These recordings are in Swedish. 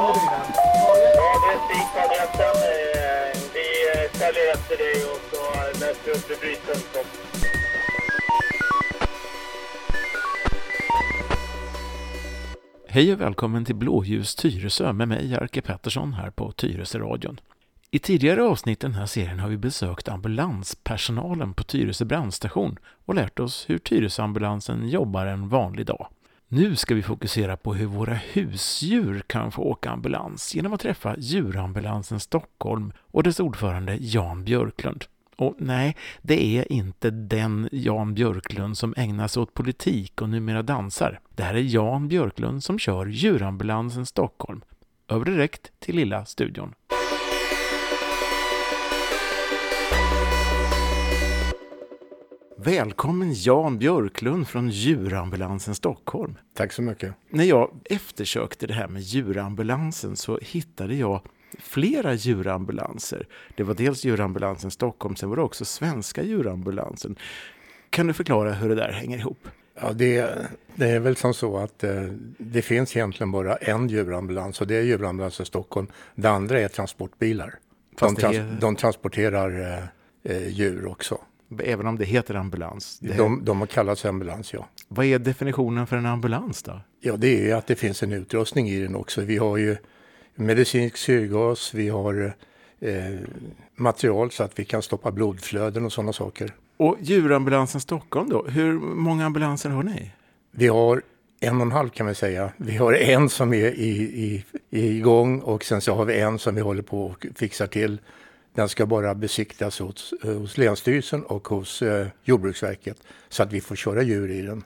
bilen. Ja, det är eh, Vi eh, följer efter dig och så vi upp. Hej och välkommen till Blåljus Tyresö med mig, Jerker Pettersson, här på Tyresö-radion. I tidigare avsnitt i den här serien har vi besökt ambulanspersonalen på Tyresö brandstation och lärt oss hur Tyresöambulansen jobbar en vanlig dag. Nu ska vi fokusera på hur våra husdjur kan få åka ambulans genom att träffa Djurambulansen Stockholm och dess ordförande Jan Björklund. Och nej, det är inte den Jan Björklund som ägnar sig åt politik och numera dansar. Det här är Jan Björklund som kör Djurambulansen Stockholm. Över direkt till lilla studion. Välkommen Jan Björklund från Djurambulansen Stockholm. Tack så mycket. När jag eftersökte det här med djurambulansen så hittade jag flera djurambulanser. Det var dels djurambulansen Stockholm, sen var det också svenska djurambulansen. Kan du förklara hur det där hänger ihop? Ja, det, det är väl som så att eh, det finns egentligen bara en djurambulans och det är djurambulansen Stockholm. Det andra är transportbilar. De, trans, är... de transporterar eh, eh, djur också. Även om det heter ambulans? Det... De, de har kallats ambulans, ja. Vad är definitionen för en ambulans då? Ja, det är att det finns en utrustning i den också. Vi har ju medicinsk syrgas, vi har eh, material så att vi kan stoppa blodflöden och sådana saker. Och djurambulansen Stockholm då, hur många ambulanser har ni? Vi har en och en halv kan vi säga. Vi har en som är i, i, i igång och sen så har vi en som vi håller på och fixar till. Den ska bara besiktas hos, hos Länsstyrelsen och hos eh, Jordbruksverket så att vi får köra djur i den.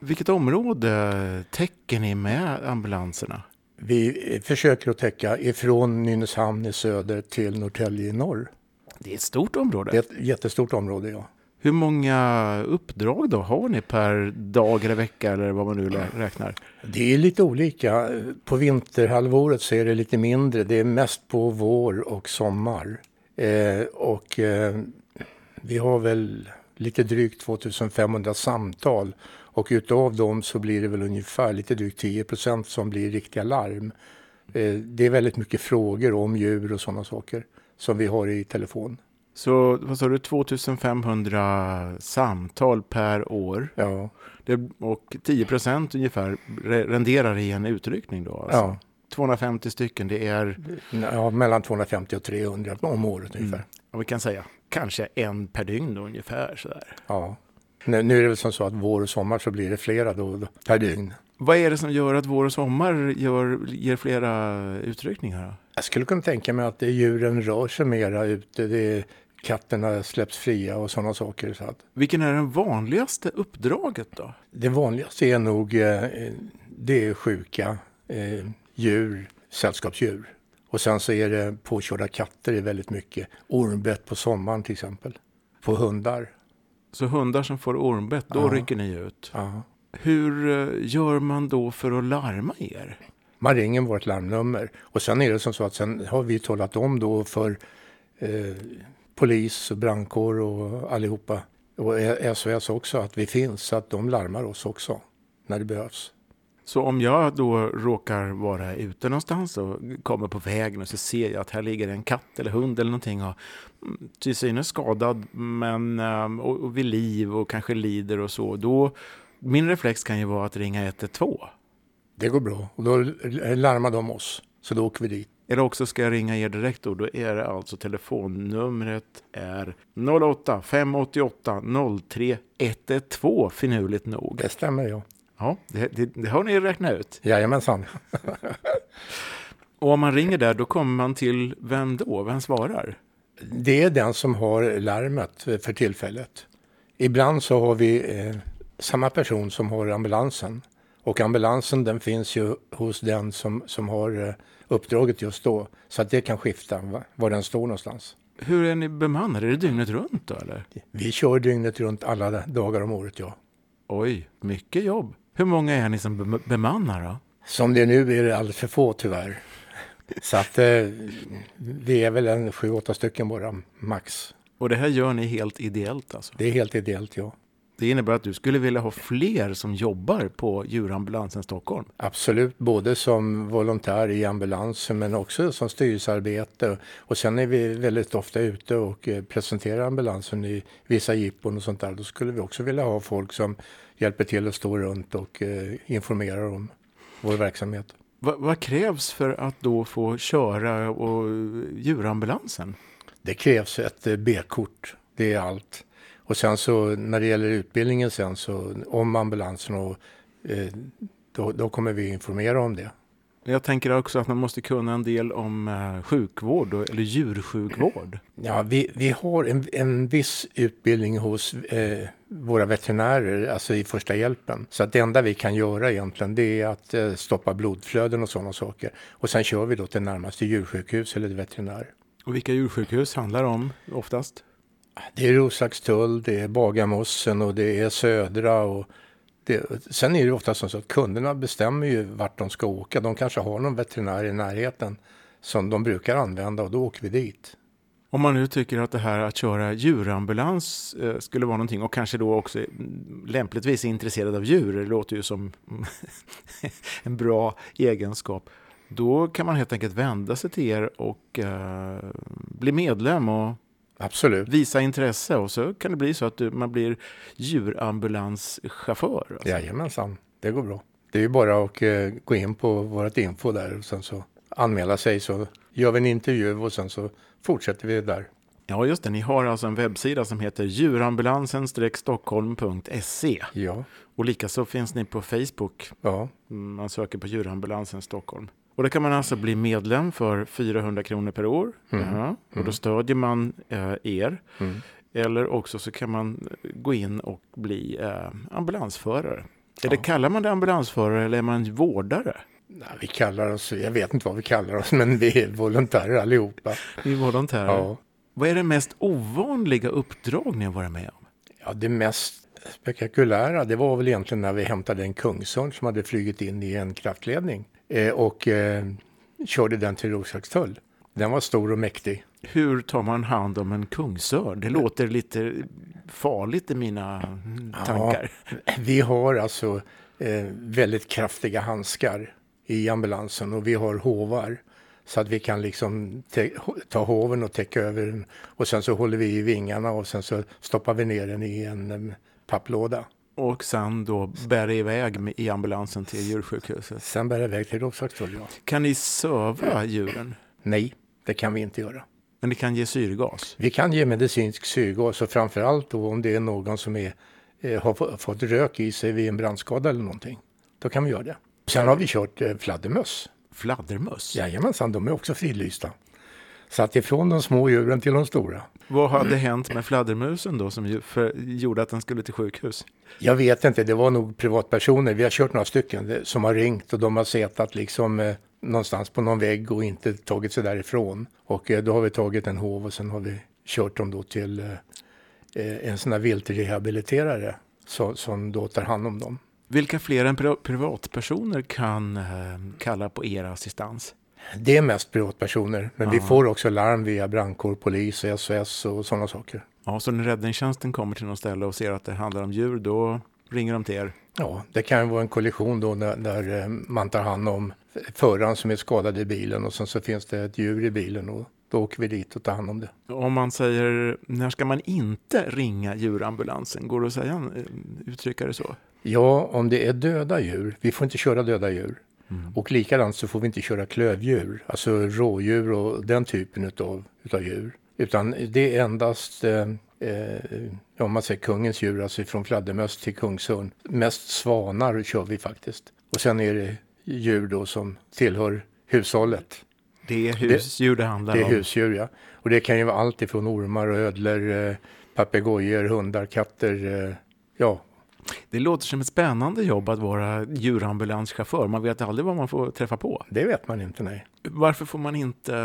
Vilket område täcker ni med ambulanserna? Vi försöker att täcka ifrån Nynäshamn i söder till Norrtälje i norr. Det är ett stort område. Det är ett jättestort område, ja. Hur många uppdrag då har ni per dag eller vecka eller vad man nu räknar? Det är lite olika. På vinterhalvåret så är det lite mindre. Det är mest på vår och sommar. Eh, och eh, vi har väl lite drygt 2500 samtal och utav dem så blir det väl ungefär lite drygt 10% som blir riktiga larm. Eh, det är väldigt mycket frågor om djur och sådana saker som vi har i telefon. Så vad sa du, 2500 samtal per år? Ja. Det, och 10% ungefär renderar i en utryckning då? Alltså. Ja. 250 stycken, det är? Ja, mellan 250 och 300 om året mm. ungefär. Och vi kan säga kanske en per dygn då, ungefär sådär. Ja. Nu, nu är det väl som så att vår och sommar så blir det flera då, då, per dygn. Vad är det som gör att vår och sommar gör, ger flera utryckningar? Jag skulle kunna tänka mig att djuren rör sig mera ute. Det är, katterna släpps fria och sådana saker. Så att. Vilken är det vanligaste uppdraget då? Det vanligaste är nog eh, det är sjuka eh, djur, sällskapsdjur. Och sen så är det påkörda katter är väldigt mycket. Ormbett på sommaren till exempel. På hundar. Så hundar som får ormbett, då ja. rycker ni ut? Ja. Hur eh, gör man då för att larma er? Man ringer vårt larmnummer och sen är det som så att sen har vi talat om då för eh, polis, brandkår och allihopa och SOS också att vi finns så att de larmar oss också när det behövs. Så om jag då råkar vara ute någonstans och kommer på vägen och så ser jag att här ligger en katt eller hund eller någonting och mm, till synes skadad men ehm, och, och vid liv och kanske lider och så. Då, min reflex kan ju vara att ringa 112. Det går bra och då larmar de oss så då åker vi dit. Eller också ska jag ringa er direkt då. Då är det alltså telefonnumret är 08 588 03 112 finurligt nog. Det stämmer ja. Ja, det, det, det har ni räknat ut. Jajamensan. Och om man ringer där, då kommer man till vem då? Vem svarar? Det är den som har larmet för tillfället. Ibland så har vi eh, samma person som har ambulansen. Och ambulansen den finns ju hos den som, som har eh, uppdraget just då. Så att det kan skifta va? var den står någonstans. Hur är ni bemannade? Är det dygnet runt då eller? Vi kör dygnet runt alla dagar om året, ja. Oj, mycket jobb. Hur många är ni som bemannar då? Som det är nu är det alldeles för få tyvärr. Så att eh, vi är väl en sju, åtta stycken bara, max. Och det här gör ni helt ideellt alltså? Det är helt ideellt, ja. Det innebär att du skulle vilja ha fler som jobbar på djurambulansen Stockholm? Absolut, både som volontär i ambulansen men också som styrelsearbete. Och sen är vi väldigt ofta ute och eh, presenterar ambulansen i vissa jippon och sånt där. Då skulle vi också vilja ha folk som hjälper till att stå runt och eh, informerar om vår verksamhet. Va, vad krävs för att då få köra och djurambulansen? Det krävs ett eh, B-kort, det är allt. Och sen så när det gäller utbildningen sen så om ambulansen och eh, då, då, kommer vi informera om det. Jag tänker också att man måste kunna en del om eh, sjukvård eller djursjukvård. Ja, vi, vi har en, en viss utbildning hos eh, våra veterinärer, alltså i första hjälpen. Så att det enda vi kan göra egentligen det är att eh, stoppa blodflöden och sådana saker. Och sen kör vi då till närmaste djursjukhus eller veterinär. Och vilka djursjukhus handlar det om oftast? Det är Roslagstull, det är Bagarmossen och det är Södra. Och det, sen är det ofta så att kunderna bestämmer ju vart de ska åka. De kanske har någon veterinär i närheten som de brukar använda och då åker vi dit. Om man nu tycker att det här att köra djurambulans eh, skulle vara någonting och kanske då också mm, lämpligtvis är intresserad av djur, det låter ju som en bra egenskap. Då kan man helt enkelt vända sig till er och eh, bli medlem och Absolut. visa intresse och så kan det bli så att du, man blir djurambulanschaufför. Alltså. Jajamensan, det går bra. Det är ju bara att uh, gå in på vårt info där och sen så anmäla sig så gör vi en intervju och sen så fortsätter vi där. Ja, just det. Ni har alltså en webbsida som heter djurambulansen-stockholm.se. Ja. Och likaså finns ni på Facebook. Ja. Mm, man söker på djurambulansen Stockholm. Och det kan man alltså bli medlem för 400 kronor per år. Mm. Ja, och då mm. stödjer man eh, er. Mm. Eller också så kan man gå in och bli eh, ambulansförare. Ja. Eller kallar man det ambulansförare eller är man vårdare? Nej, vi kallar oss, jag vet inte vad vi kallar oss, men vi är volontärer allihopa. Vi är volontärer. Ja. Vad är det mest ovanliga uppdrag ni har varit med om? Ja, det mest spektakulära, det var väl egentligen när vi hämtade en kungsörn som hade flugit in i en kraftledning eh, och eh, körde den till Roslagstull. Den var stor och mäktig. Hur tar man hand om en kungsörn? Det låter lite farligt i mina tankar. Ja, vi har alltså eh, väldigt kraftiga handskar i ambulansen och vi har hovar. Så att vi kan liksom ta hoven och täcka över den. Och sen så håller vi i vingarna och sen så stoppar vi ner den i en papplåda. Och sen då bär iväg i ambulansen till djursjukhuset? Sen bär iväg till Roslagstull, ja. Kan ni söva djuren? Nej, det kan vi inte göra. Men ni kan ge syrgas? Vi kan ge medicinsk syrgas och framförallt då om det är någon som är, eh, har fått rök i sig vid en brandskada eller någonting. Då kan vi göra det. Sen har vi kört eh, fladdermöss. Fladdermöss? Jajamensan, de är också fridlysta. Så att ifrån de små djuren till de stora. Vad hade hänt med fladdermusen då som gjorde att den skulle till sjukhus? Jag vet inte, det var nog privatpersoner. Vi har kört några stycken som har ringt och de har setat liksom eh, någonstans på någon vägg och inte tagit sig därifrån. Och eh, då har vi tagit en hov och sen har vi kört dem då till eh, eh en sån här viltrehabiliterare som, som då tar hand om dem. Vilka fler än privatpersoner kan eh, kalla på er assistans? Det är mest privatpersoner, men Aha. vi får också larm via brandkår, polis, SOS och sådana saker. Ja, så när räddningstjänsten kommer till något ställe och ser att det handlar om djur, då ringer de till er? Ja, det kan vara en kollision då när, när eh, man tar hand om föraren som är skadad i bilen och sen så finns det ett djur i bilen och då åker vi dit och tar hand om det. Om man säger, när ska man inte ringa djurambulansen? Går det att säga, eh, uttrycka det så? Ja, om det är döda djur. Vi får inte köra döda djur. Mm. Och likadant så får vi inte köra klövdjur, alltså rådjur och den typen utav, utav djur. Utan det är endast, eh, eh, om man säger kungens djur, alltså från fladdermöss till kungsörn. Mest svanar kör vi faktiskt. Och sen är det djur då som tillhör hushållet. Det är husdjur det, det handlar om? Det är husdjur, ja. Och det kan ju vara allt ifrån ormar, ödlor, eh, papegojor, hundar, katter, eh, ja, det låter som ett spännande jobb att vara djurambulanschaufför. Man vet aldrig vad man får träffa på. Det vet man inte, nej. Varför får man inte,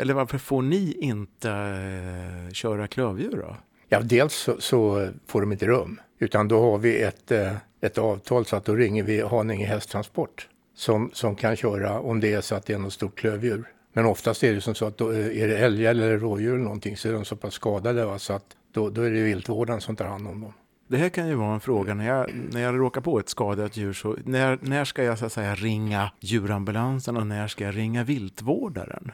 eller varför får ni inte eh, köra klövdjur då? Ja, dels så, så, får de inte rum, utan då har vi ett, eh, ett avtal så att då ringer vi Haninge hästtransport som, som kan köra om det är så att det är något stort klövdjur. Men oftast är det som så att då är det älgar eller rådjur eller någonting så är de så pass skadade va, så att då, då är det viltvården som tar hand om dem. Det här kan ju vara en fråga när jag, när jag råkar på ett skadat djur. Så när, när ska jag så att säga ringa djurambulansen och när ska jag ringa viltvårdaren?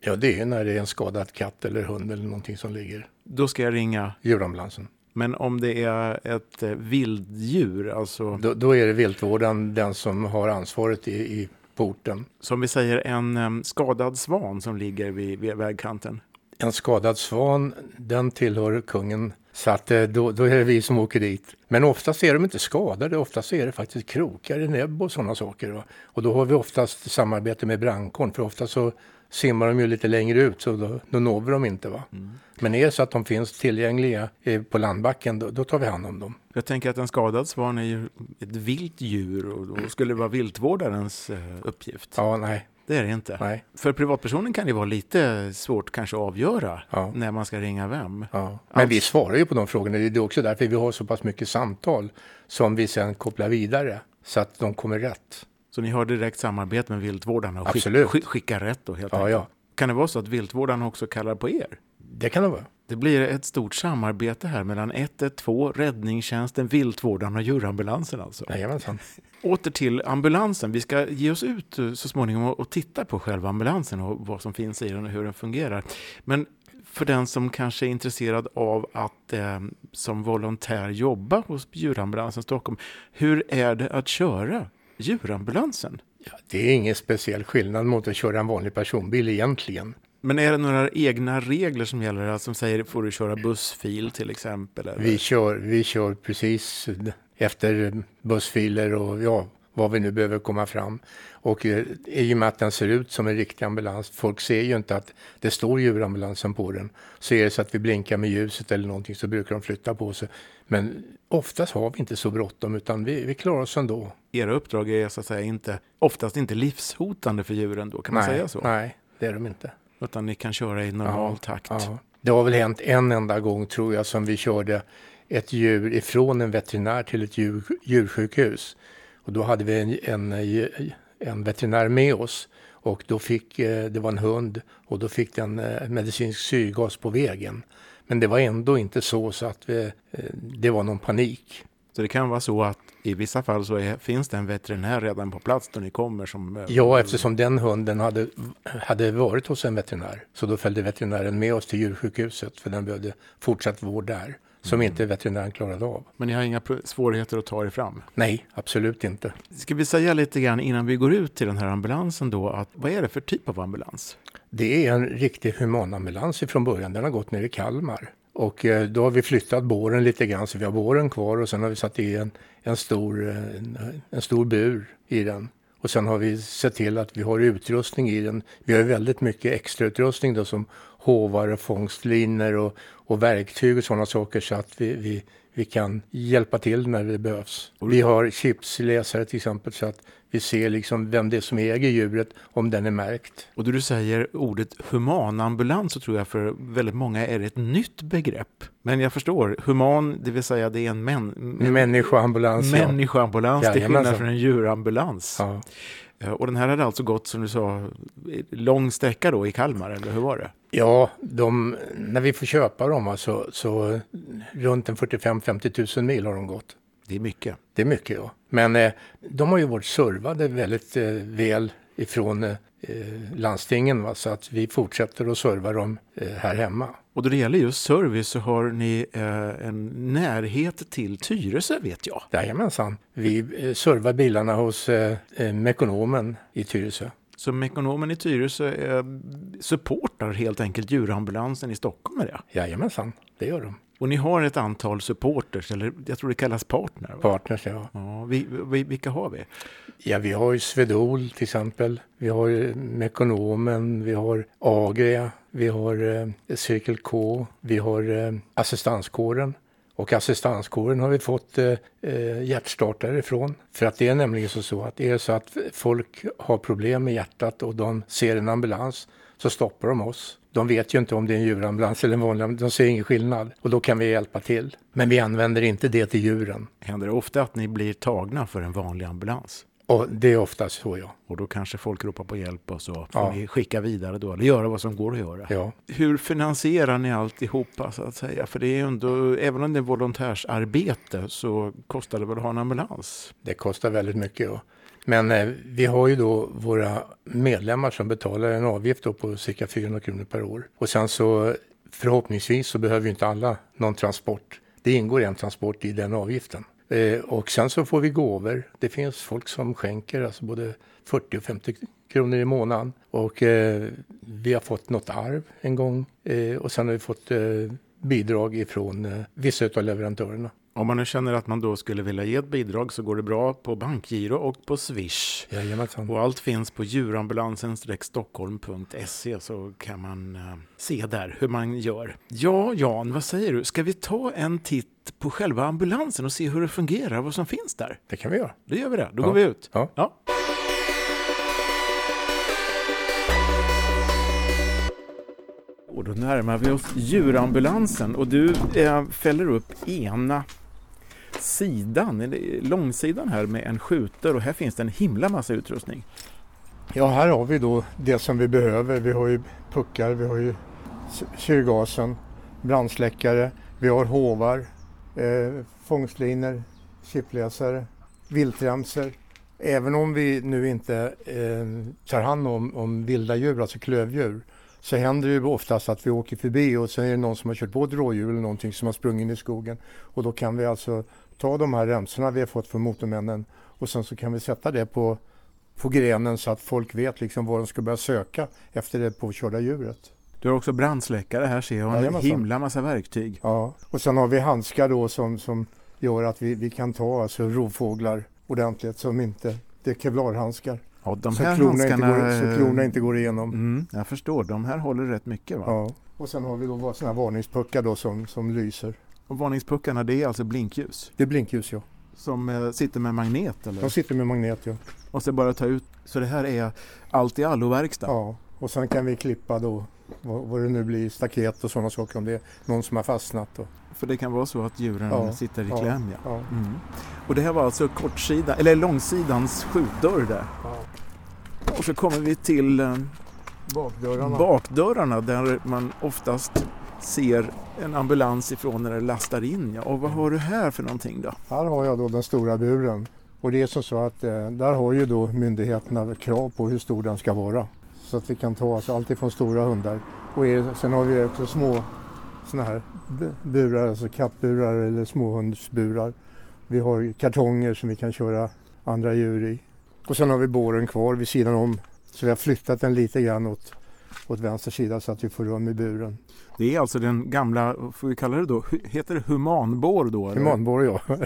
Ja, det är när det är en skadad katt eller hund eller någonting som ligger. Då ska jag ringa djurambulansen. Men om det är ett eh, vilddjur, alltså... Då, då är det viltvårdaren den som har ansvaret i, i porten. Som vi säger, en um, skadad svan som ligger vid, vid vägkanten. En skadad svan, den tillhör kungen. Så att eh, då, då är det vi som åker dit. Men oftast är de inte skadade, oftast är det faktiskt krokar i näbb och sådana saker. Och då har vi oftast samarbete med brandkåren, för ofta så simmar de ju lite längre ut så då, då når vi dem inte. Va? Mm. Men är det så att de finns tillgängliga på landbacken då, då, tar vi hand om dem. Jag tänker att en skadad svan är ju ett vilt djur och då skulle det vara viltvårdarens eh, uppgift. Ja, nej. Det är det inte. Nej. För privatpersonen kan det vara lite svårt kanske att avgöra ja. när man ska ringa vem. Ja. Men Allt. vi svarar ju på de frågorna. Det är också därför vi har så pass mycket samtal som vi sen kopplar vidare så att de kommer rätt. Så ni har direkt samarbete med viltvårdarna och. Skick, skickar rätt då helt ja, enkelt? Ja. Kan det vara så att viltvårdarna också kallar på er? Det kan det vara. Det blir ett stort samarbete här mellan 112, räddningstjänsten, viltvårdarna och djurambulansen alltså. Jajamensan. Åter till ambulansen. Vi ska ge oss ut så småningom och titta på själva ambulansen och vad som finns i den och hur den fungerar. Men för den som kanske är intresserad av att eh, som volontär jobba hos djurambulansen Stockholm. Hur är det att köra djurambulansen? Ja, det är ingen speciell skillnad mot att köra en vanlig personbil egentligen. Men är det några egna regler som gäller? Alltså som säger, får du köra bussfil till exempel? Eller? Vi, kör, vi kör precis efter bussfiler och ja, vad vi nu behöver komma fram. Och eh, i och med att den ser ut som en riktig ambulans, folk ser ju inte att det står djurambulansen på den. Så är det så att vi blinkar med ljuset eller någonting så brukar de flytta på sig. Men oftast har vi inte så bråttom utan vi, vi klarar oss ändå. Era uppdrag är så att säga inte, oftast inte livshotande för djuren då, kan man nej, säga så? Nej, det är de inte. Utan ni kan köra i normal ja, takt? Ja. Det har väl hänt en enda gång tror jag som vi körde ett djur ifrån en veterinär till ett djur, djursjukhus. Och då hade vi en, en, en veterinär med oss och då fick, eh, det var en hund och då fick den eh, medicinsk syrgas på vägen. Men det var ändå inte så, så att vi, eh, det var någon panik. Så det kan vara så att i vissa fall så är, finns det en veterinär redan på plats då ni kommer? Som, ja, eftersom den hunden hade, hade varit hos en veterinär. Så då följde veterinären med oss till djursjukhuset för den behövde fortsatt vård där som mm. inte veterinären klarade av. Men ni har inga svårigheter att ta er fram? Nej, absolut inte. Ska vi säga lite grann innan vi går ut till den här ambulansen då, att vad är det för typ av ambulans? Det är en riktig humanambulans ifrån början. Den har gått ner i Kalmar. Och eh, då har vi flyttat båren lite grann så vi har båren kvar och sen har vi satt i en, en, stor, eh, en, en stor bur i den. Och sen har vi sett till att vi har utrustning i den. Vi har väldigt mycket extrautrustning då som hovar och fångstlinor och, och verktyg och sådana saker så att vi, vi, vi kan hjälpa till när det behövs. Vi har chipsläsare till exempel så att vi ser liksom vem det är som äger djuret om den är märkt. Och då du säger ordet humanambulans så tror jag för väldigt många är det ett nytt begrepp. Men jag förstår, human, det vill säga det är en män, människoambulans. Människoambulans, ja. till skillnad från en djurambulans. Ja. Eh, och den här hade alltså gått, som du sa, lång sträcka då i Kalmar, eller hur var det? Ja, de, när vi får köpa dem alltså, så runt en 45-50 000 mil har de gått. Det är mycket. Det är mycket, ja. Men eh, de har ju varit servade väldigt eh, väl ifrån eh, landstingen, va? så att vi fortsätter att serva dem eh, här hemma. Och då det gäller just service så har ni eh, en närhet till Tyresö vet jag. Jajamensan. Vi eh, servar bilarna hos eh Mekonomen i Tyresö. Så Mekonomen i Tyresö eh, supportar helt enkelt djurambulansen i Stockholm med det? Jajamensan, det gör de. Och ni har ett antal supporters, eller jag tror det kallas partner? Va? Partners, ja. ja vi, vi, vilka har vi? Ja, vi har ju Svedol till exempel. Vi har Mekonomen, vi har Agria, vi har eh, Cirkel K, vi har eh, assistanskåren. Och assistanskåren har vi fått eh, eh hjärtstartare ifrån. För att det är nämligen så, så att är det så att folk har problem med hjärtat och de ser en ambulans så stoppar de oss. De vet ju inte om det är en djurambulans eller en vanlig de ser ingen skillnad. Och då kan vi hjälpa till. Men vi använder inte det till djuren. Händer det ofta att ni blir tagna för en vanlig ambulans? Och det är oftast så, ja. Och då kanske folk ropar på hjälp och så får Ja. ni skicka vidare då, eller göra vad som går att göra. ja. Hur finansierar ni alltihopa så att säga? För det är ju ändå, även om det är volontärsarbete så kostar det väl att ha en ambulans? Det kostar väldigt mycket. Ja. Men eh, vi har ju då våra medlemmar som betalar en avgift då på cirka 400 kronor per år. Och sen så förhoppningsvis så behöver ju inte alla någon transport. Det ingår en transport i den avgiften. Eh, och sen så får vi gåvor. Det finns folk som skänker alltså både 40 och 50 kronor i månaden. Och eh, vi har fått något arv en gång. Eh, och sen har vi fått eh, bidrag ifrån eh, vissa av leverantörerna. Om man nu känner att man då skulle vilja ge ett bidrag så går det bra på bankgiro och på Swish. Jajamensan. Och allt finns på djurambulansen-stockholm.se så kan man eh, se där hur man gör. Ja, Jan, vad säger du? Ska vi ta en titt på själva ambulansen och se hur det fungerar, vad som finns där? Det kan vi göra. Då gör vi det. Då Ja. går vi ut. Ja. Ja. Och då närmar vi oss djurambulansen och du eh, fäller upp ena sidan, eller långsidan här med en skjuter och här finns det en himla massa utrustning. Ja, här har vi då det som vi behöver. Vi har ju puckar, vi har ju syrgasen, brandsläckare, vi har hovar, eh, fångstlinor, chipläsare, viltremsor. Även om vi nu inte eh, tar hand om, om vilda djur, alltså klövdjur, så händer det ju oftast att vi åker förbi och så är det någon som har kört på ett rådjur eller någonting som har sprungit in i skogen. Och då kan vi alltså ta de här remsorna vi har fått från motormännen och sen så kan vi sätta det på på grenen så att folk vet liksom var de ska börja söka efter det påkörda djuret. Du har också brandsläckare, här ser jag en Jajamensan. himla massa verktyg. Ja. Och sen har vi handskar då som, som gör att vi, vi kan ta alltså rovfåglar ordentligt som inte, det är kevlarhandskar. Ja, de så, här klorna inte handskarna... går, så klorna inte går igenom. Mm, jag förstår, de här håller rätt mycket va? Ja. Och sen har vi då sådana här varningspuckar då som, som lyser. Och varningspuckarna det är alltså blinkljus Det är blinkljus ja. som eh, sitter med magnet eller? De sitter med magnet ja. Och så bara ta ut, så det här är allt i allo-verkstad? ja. Och sen kan vi klippa då vad, vad det nu blir, staket och sådana saker om det är någon som har fastnat. Då. För det kan vara så att djuren Ja, sitter i ja, kläm ja. Ja. Mm. Och det här var alltså kortsida, eller långsidans skjutdörr där. Och så kommer vi till eh, Bakdörrarna. bakdörrarna där man oftast ser en ambulans ifrån när det lastar in. Ja. Och vad har du här för någonting då? Här har jag då den stora buren. Och det är som så att eh, där har ju då myndigheterna krav på hur stor den ska vara. Så att vi kan ta alltså, allt ifrån stora hundar och är, sen har vi också små såna här burar, alltså kattburar eller småhundsburar. Vi har kartonger som vi kan köra andra djur i. Och sen har vi båren kvar vid sidan om. Så vi har flyttat den lite grann åt, åt vänster sida så att vi får rum i buren. Det är alltså den gamla, får vi kalla det då, heter det humanbår då? eller? Humanbår ja.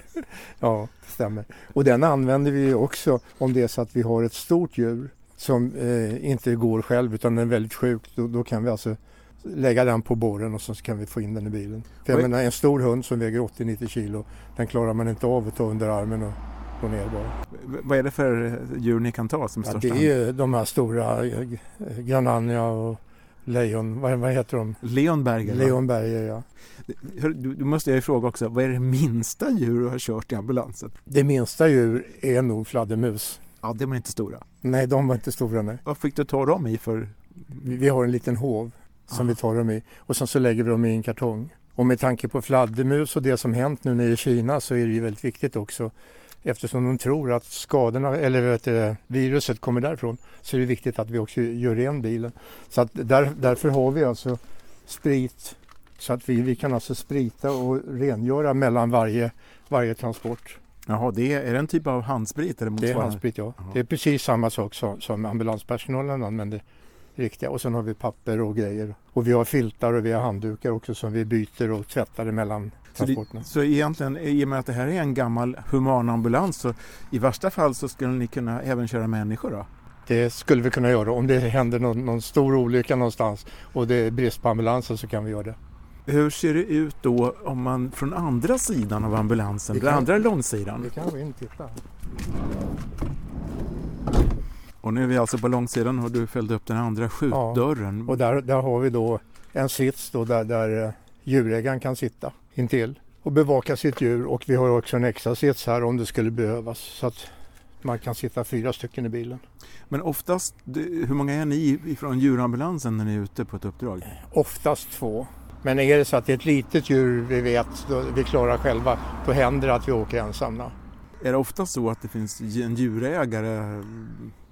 ja, det stämmer. Och den använder vi också om det är så att vi har ett stort djur som eh, inte går själv utan är väldigt sjuk. Då, då kan vi alltså lägga den på båren och så kan vi få in den i bilen. För jag menar en stor hund som väger 80-90 kilo den klarar man inte av att ta under armen och gå ner bara. V- Vad är det för eh, djur ni kan ta som Ja, största? det är ju de här stora eh, Granania och lejon, vad, vad heter de? Leonberger? Leonberger ja. Du, du måste jag ju fråga också, vad är det minsta djur du har kört i ambulansen? Det minsta djur är nog fladdermus. Ja, de är inte stora. Nej, de var inte stora nej. Vad fick du ta dem i för? Vi vi har en liten hov som Ah. vi tar dem i och sen så lägger vi dem i en kartong. Och med tanke på fladdermus och det som hänt nu nere i Kina så är det ju väldigt viktigt också eftersom de tror att skadorna eller vet du, viruset kommer därifrån så är det viktigt att vi också gör ren bilen. Så att där, därför har vi alltså sprit så att vi, vi kan alltså sprita och rengöra mellan varje, varje transport. Jaha, det är, är det en typ av handsprit eller Det är handsprit ja. Jaha. Det är precis samma sak som, som ambulanspersonalen använder. Riktiga. Och sen har vi papper och grejer. Och vi har filtar och vi har handdukar också som vi byter och tvättar emellan Så, det, så egentligen, i och med att det här är en gammal humanambulans så i värsta fall så skulle ni kunna även köra människor då? Det skulle vi kunna göra. Om det händer någon, någon stor olycka någonstans och det är brist på ambulanser så kan vi göra det. Hur ser det ut då om man från andra sidan av ambulansen, den andra långsidan? Vi kan gå in och titta. Och nu är vi alltså på långsidan och du fällde upp den andra skjutdörren. Och där, där har vi då en sits då där, där eh, djurägaren kan sitta intill och bevaka sitt djur och vi har också en extra sits här om det skulle behövas. Så att Man kan sitta fyra stycken i bilen. Men oftast, hur många är ni från djurambulansen när ni är ute på ett uppdrag? Oftast två. Men är det så att det är ett litet djur vi vet, vi klarar själva, då händer det att vi åker ensamma. Är det ofta så att det finns en djurägare?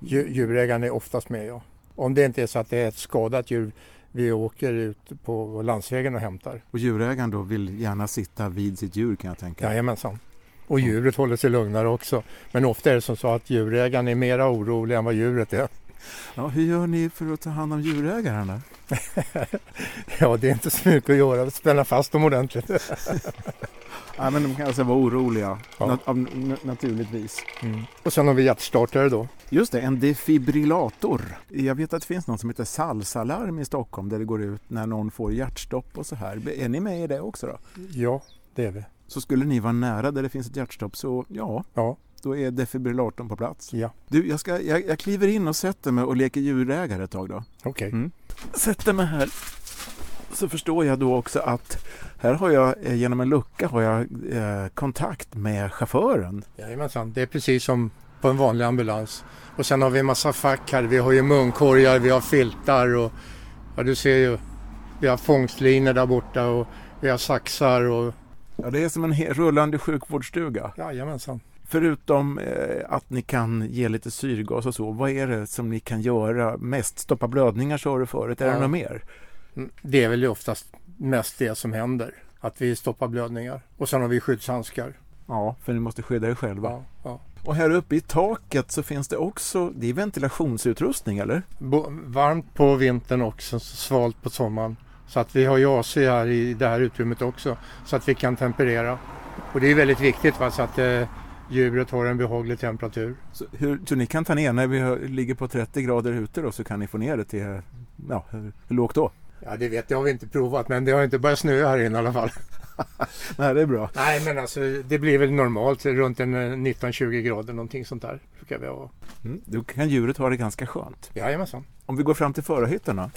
Djurägaren är oftast med, ja. Om det inte är så att det är ett skadat djur vi åker ut på landsvägen och hämtar. Och djurägaren då vill gärna sitta vid sitt djur kan jag tänka? Jajamensan. Och djuret håller sig lugnare också. Men ofta är det som så att djurägaren är mera orolig än vad djuret är. Ja, hur gör ni för att ta hand om djurägaren? ja, det är inte så mycket att göra. Spänna fast dem ordentligt. ja, men de kan alltså vara oroliga, ja. nat naturligtvis. Mm. Och sen har vi hjärtstartare då. Just det, en defibrillator. Jag vet att det finns något som heter salsalarm i Stockholm där det går ut när någon får hjärtstopp och så här. Är ni med i det också då? Ja, det är vi. Så skulle ni vara nära där det finns ett hjärtstopp så ja, ja. då är defibrillatorn på plats. Ja. Du, jag, ska, jag, jag kliver in och sätter mig och leker djurägare ett tag då. Okej. Okay. Mm. Sätter mig här så förstår jag då också att här har jag eh, genom en lucka har jag eh, kontakt med chauffören. Jajamensan, det är precis som på en vanlig ambulans. Och sen har vi en massa fack här. Vi har ju munkorgar, vi har filtar och ja, du ser ju. Vi har fångstlinor där borta och vi har saxar och... Ja, det är som en rullande sjukvårdsstuga. Jajamensan. Förutom eh, att ni kan ge lite syrgas och så, vad är det som ni kan göra mest? Stoppa blödningar sa du förut, är ja. det något mer? Det är väl oftast mest det som händer, att vi stoppar blödningar. Och sen har vi skyddshandskar. Ja, för ni måste skydda er själva. Ja, ja. Och här uppe i taket så finns det också, det är ventilationsutrustning eller? Bo, varmt på vintern och svalt på sommaren. Så att vi har ju AC här i det här utrymmet också så att vi kan temperera. Och det är väldigt viktigt va, så att eh, djuret har en behaglig temperatur. Så, hur, så ni kan ta ner, när vi ligger på 30 grader ute då så kan ni få ner det till, ja, hur, hur lågt då? Ja det vet jag har vi inte provat men det har inte börjat snöa här inne i alla fall. Nej det är bra. Nej men alltså det blir väl normalt runt en 19-20 eh, grader någonting sånt där. Brukar vi ha. Mm, då kan djuret ha det ganska skönt. Jajamensan. Om vi går fram till förarhytterna.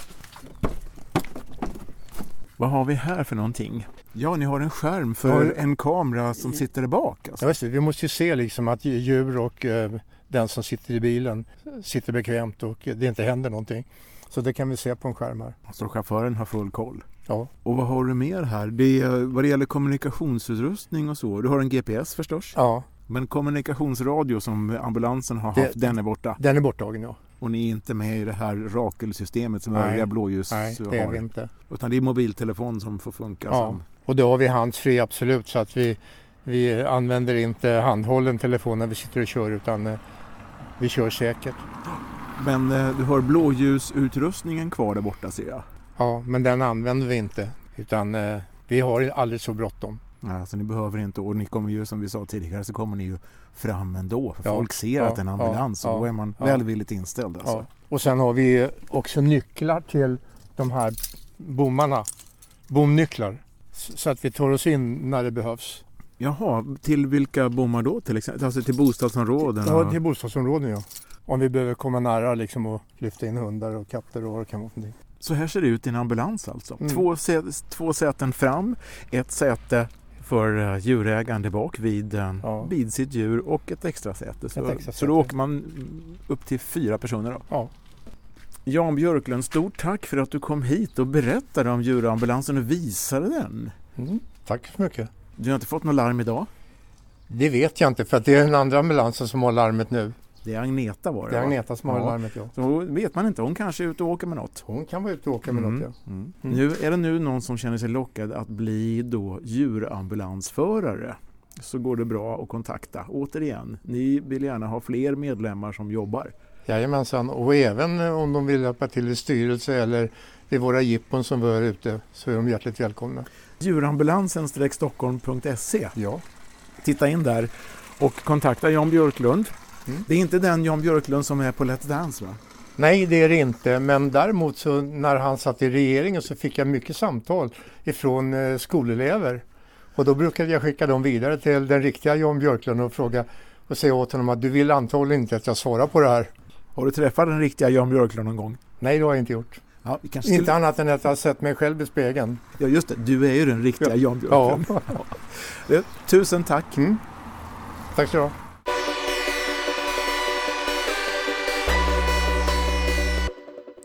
Vad har vi här för någonting? Ja, ni har en skärm för ja, en kamera som sitter där bak. Alltså. Ja, vi måste ju se liksom att djur och eh, den som sitter i bilen sitter bekvämt och det inte händer någonting. Så det kan vi se på en skärm här. Så chauffören har full koll? Ja. Och vad har du mer här? Det är, vad det gäller kommunikationsutrustning och så. Du har en GPS förstås? Ja. Men kommunikationsradio som ambulansen har haft, det, den är borta? Den är borttagen ja. Och ni är inte med i det här rakelsystemet som övriga blåljus Nej, det är vi inte. Utan det är mobiltelefon som får funka? Ja, som... och då har vi handsfree absolut så att vi, vi använder inte handhållen telefon när vi sitter och kör utan eh, vi kör säkert. Men eh, du har blåljusutrustningen kvar där borta ser jag? Ja, men den använder vi inte utan eh, vi har aldrig så bråttom. Ja, så ni behöver inte och ni kommer ju som vi sa tidigare så kommer ni ju fram ändå för ja, folk ser ja, att det är en ambulans ja, och då är man välvilligt inställd. Alltså. Och sen har vi också nycklar till de här bommarna, bomnycklar så att vi tar oss in när det behövs. Jaha, till vilka bommar då till exempel? Alltså till bostadsområden? Ja, till bostadsområden ja. Om vi behöver komma nära liksom och lyfta in hundar och katter och vad det kan vara för någonting. Så här ser det ut i en ambulans alltså. Mm. Två, två säten fram, ett säte för eh, djurägaren där bak vid, eh, ja. vid sitt djur och ett extra säte. Så, extra så då åker man upp till fyra personer. Då. Ja. Jan Björklund, stort tack för att du kom hit och berättade om djurambulansen och visade den. Mm. Tack så mycket. Du har inte fått något larm idag? Det vet jag inte för att det är den andra ambulansen som har larmet nu. Det är Agneta var det Det är Agneta som har ja. larmet ja. Så vet man inte, hon kanske är ute och åker med något. Hon kan vara ute och åka med mm. något ja. Mm. Mm. Nu är det nu någon som känner sig lockad att bli då djurambulansförare så går det bra att kontakta. Återigen, ni vill gärna ha fler medlemmar som jobbar. Jajamensan, och även om de vill hjälpa till i styrelse eller i våra jippon som vi har ute så är de hjärtligt välkomna. Djurambulansen-stockholm.se Ja. Titta in där och kontakta Jan Björklund Mm. Det är inte den Jan Björklund som är på Let's Dance va? Nej det är det inte men däremot så när han satt i regeringen så fick jag mycket samtal ifrån eh, skolelever. Och då brukade jag skicka dem vidare till den riktiga Jan Björklund och fråga och säga åt honom att du vill antagligen inte att jag svarar på det här. Har du träffat den riktiga Jan Björklund någon gång? Nej det har jag inte gjort. Ja, inte skulle... annat än att jag har sett mig själv i spegeln. Ja, just det. Du är ju den riktiga Jan Björklund. Ja. Eh, tusen tack. Mm. Tack ska du ha.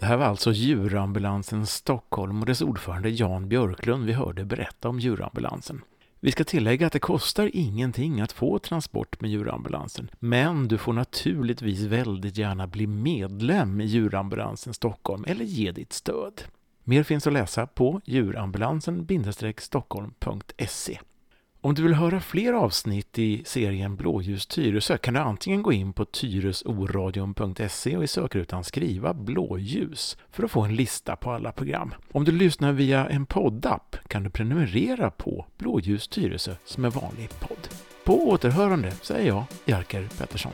Det här var alltså djurambulansen Stockholm och dess ordförande Jan Björklund vi hörde berätta om djurambulansen. Vi ska tillägga att det kostar ingenting att få transport med djurambulansen, men du får naturligtvis väldigt gärna bli medlem i djurambulansen Stockholm eller ge ditt stöd. Mer finns att läsa på djurambulansen-stockholm.se. Om du vill höra fler avsnitt i serien Blåljus Tyresö kan du antingen gå in på tyresoradion.se och i sökrutan skriva blåljus för att få en lista på alla program. Om du lyssnar via en poddapp kan du prenumerera på Blåljus Tyresö som en vanlig podd. På återhörande säger jag, Jerker Pettersson.